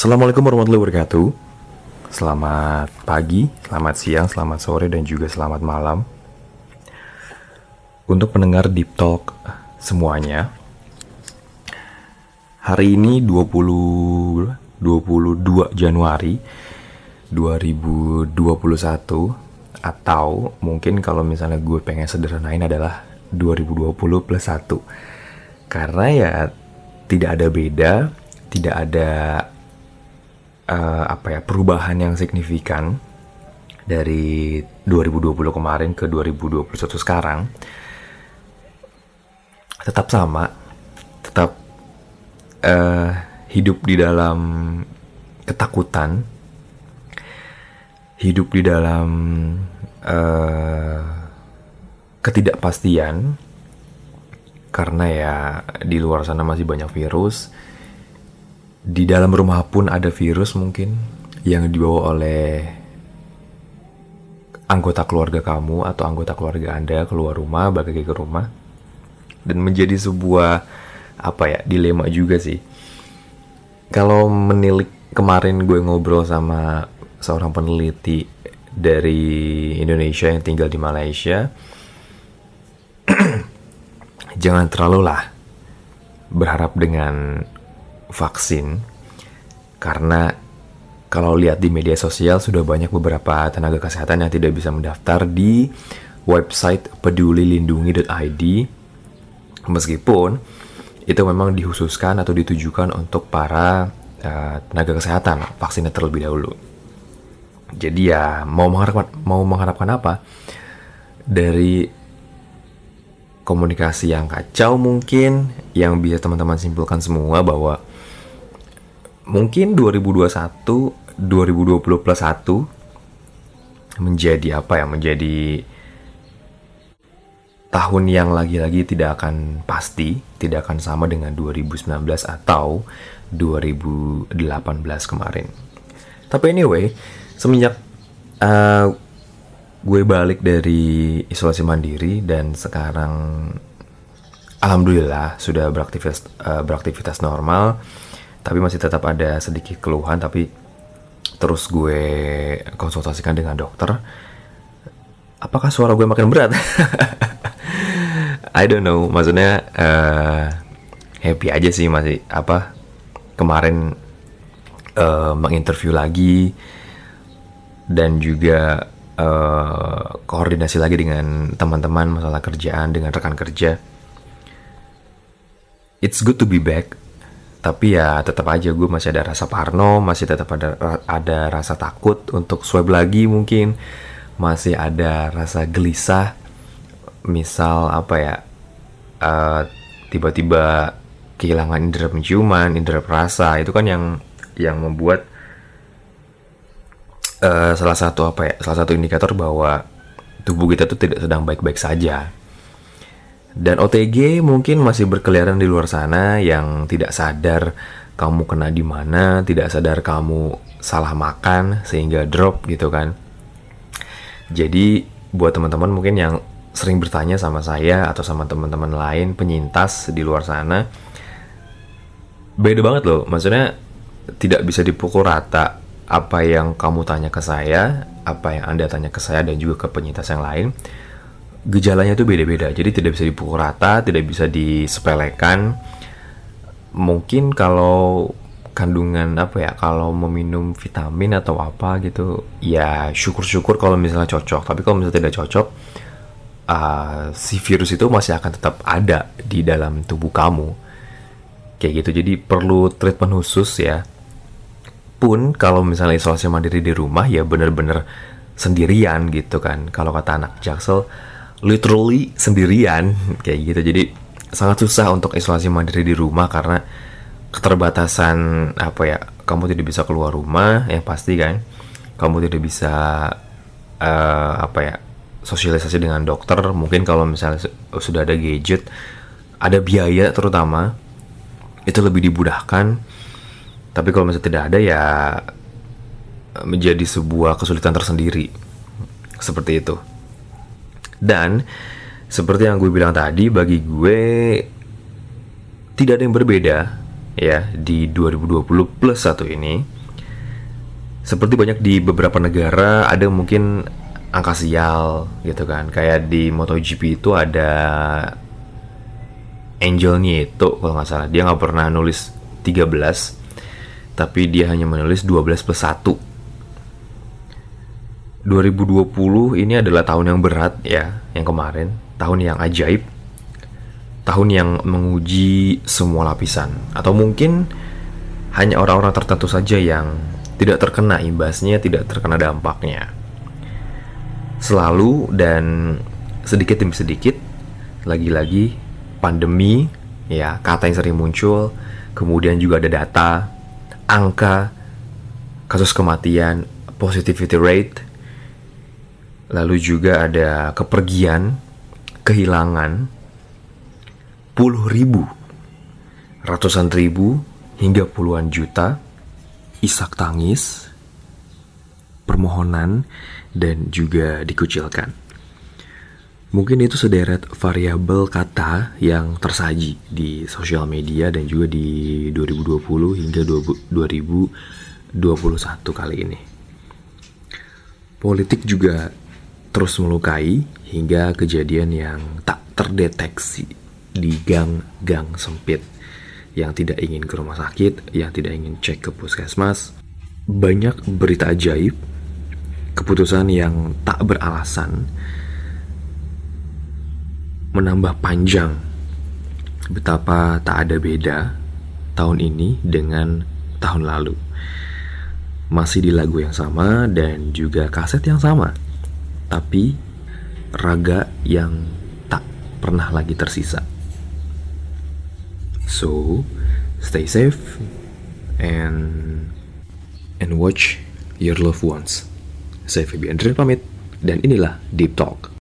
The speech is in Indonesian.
Assalamualaikum warahmatullahi wabarakatuh. Selamat pagi, selamat siang, selamat sore, dan juga selamat malam. Untuk pendengar Deep Talk semuanya, hari ini 20 22 Januari 2021 atau mungkin kalau misalnya gue pengen sederhanain adalah 2020 plus 1 karena ya tidak ada beda tidak ada uh, apa ya perubahan yang signifikan dari 2020 kemarin ke 2021 sekarang tetap sama tetap uh, hidup di dalam ketakutan hidup di dalam uh, ketidakpastian karena ya di luar sana masih banyak virus di dalam rumah pun ada virus mungkin yang dibawa oleh anggota keluarga kamu atau anggota keluarga Anda keluar rumah balik ke rumah. Dan menjadi sebuah apa ya dilema juga sih. Kalau menilik kemarin gue ngobrol sama seorang peneliti dari Indonesia yang tinggal di Malaysia jangan terlalu lah berharap dengan vaksin karena kalau lihat di media sosial sudah banyak beberapa tenaga kesehatan yang tidak bisa mendaftar di website pedulilindungi.id meskipun itu memang dikhususkan atau ditujukan untuk para uh, tenaga kesehatan vaksinnya terlebih dahulu. Jadi ya mau mengharapkan mau mengharapkan apa dari komunikasi yang kacau mungkin yang bisa teman-teman simpulkan semua bahwa mungkin 2021 2020 plus 1 menjadi apa ya? Menjadi tahun yang lagi-lagi tidak akan pasti tidak akan sama dengan 2019 atau 2018 kemarin. Tapi anyway semenjak uh, gue balik dari isolasi mandiri dan sekarang alhamdulillah sudah beraktivitas uh, beraktivitas normal tapi masih tetap ada sedikit keluhan tapi terus gue konsultasikan dengan dokter apakah suara gue makin berat? I don't know. Maksudnya uh, happy aja sih masih apa kemarin uh, menginterview lagi dan juga uh, koordinasi lagi dengan teman-teman masalah kerjaan dengan rekan kerja. It's good to be back tapi ya tetap aja gue masih ada rasa parno masih tetap ada ada rasa takut untuk swab lagi mungkin. Masih ada rasa gelisah. Misal apa ya tiba tiba-tiba kehilangan indera penciuman indera perasa itu kan yang yang membuat uh, salah satu apa ya salah satu indikator bahwa tubuh kita tuh tidak sedang baik-baik saja dan OTG mungkin masih berkeliaran di luar sana yang tidak sadar kamu kena di mana, tidak sadar kamu salah makan sehingga drop gitu kan. Jadi buat teman-teman mungkin yang sering bertanya sama saya atau sama teman-teman lain penyintas di luar sana beda banget loh. Maksudnya tidak bisa dipukul rata apa yang kamu tanya ke saya, apa yang Anda tanya ke saya dan juga ke penyintas yang lain gejalanya itu beda-beda. Jadi tidak bisa dipukul rata tidak bisa disepelekan. Mungkin kalau kandungan apa ya kalau meminum vitamin atau apa gitu ya syukur-syukur kalau misalnya cocok. Tapi kalau misalnya tidak cocok uh, si virus itu masih akan tetap ada di dalam tubuh kamu. Kayak gitu. Jadi perlu treatment khusus ya. Pun kalau misalnya isolasi mandiri di rumah ya bener-bener sendirian gitu kan. Kalau kata anak jaksel literally sendirian kayak gitu. Jadi sangat susah untuk isolasi mandiri di rumah karena keterbatasan apa ya kamu tidak bisa keluar rumah yang pasti kan. Kamu tidak bisa uh, apa ya sosialisasi dengan dokter. Mungkin kalau misalnya sudah ada gadget ada biaya terutama itu lebih dimudahkan. Tapi kalau misalnya tidak ada ya menjadi sebuah kesulitan tersendiri. Seperti itu dan seperti yang gue bilang tadi, bagi gue tidak ada yang berbeda ya di 2020 plus satu ini. Seperti banyak di beberapa negara ada mungkin angka sial gitu kan. Kayak di MotoGP itu ada Angel Nieto kalau nggak salah. Dia nggak pernah nulis 13 tapi dia hanya menulis 12 plus 1 2020 ini adalah tahun yang berat ya, yang kemarin, tahun yang ajaib, tahun yang menguji semua lapisan, atau mungkin hanya orang-orang tertentu saja yang tidak terkena imbasnya, tidak terkena dampaknya. Selalu dan sedikit demi sedikit, lagi-lagi pandemi, ya kata yang sering muncul, kemudian juga ada data, angka, kasus kematian, positivity rate, Lalu juga ada kepergian, kehilangan, puluh ribu, ratusan ribu, hingga puluhan juta, isak tangis, permohonan, dan juga dikucilkan. Mungkin itu sederet variabel kata yang tersaji di sosial media dan juga di 2020 hingga 2021 kali ini. Politik juga terus melukai hingga kejadian yang tak terdeteksi di gang-gang sempit yang tidak ingin ke rumah sakit, yang tidak ingin cek ke puskesmas. Banyak berita ajaib, keputusan yang tak beralasan, menambah panjang betapa tak ada beda tahun ini dengan tahun lalu. Masih di lagu yang sama dan juga kaset yang sama tapi raga yang tak pernah lagi tersisa. So, stay safe and and watch your loved ones. Saya Fabian pamit dan inilah Deep Talk.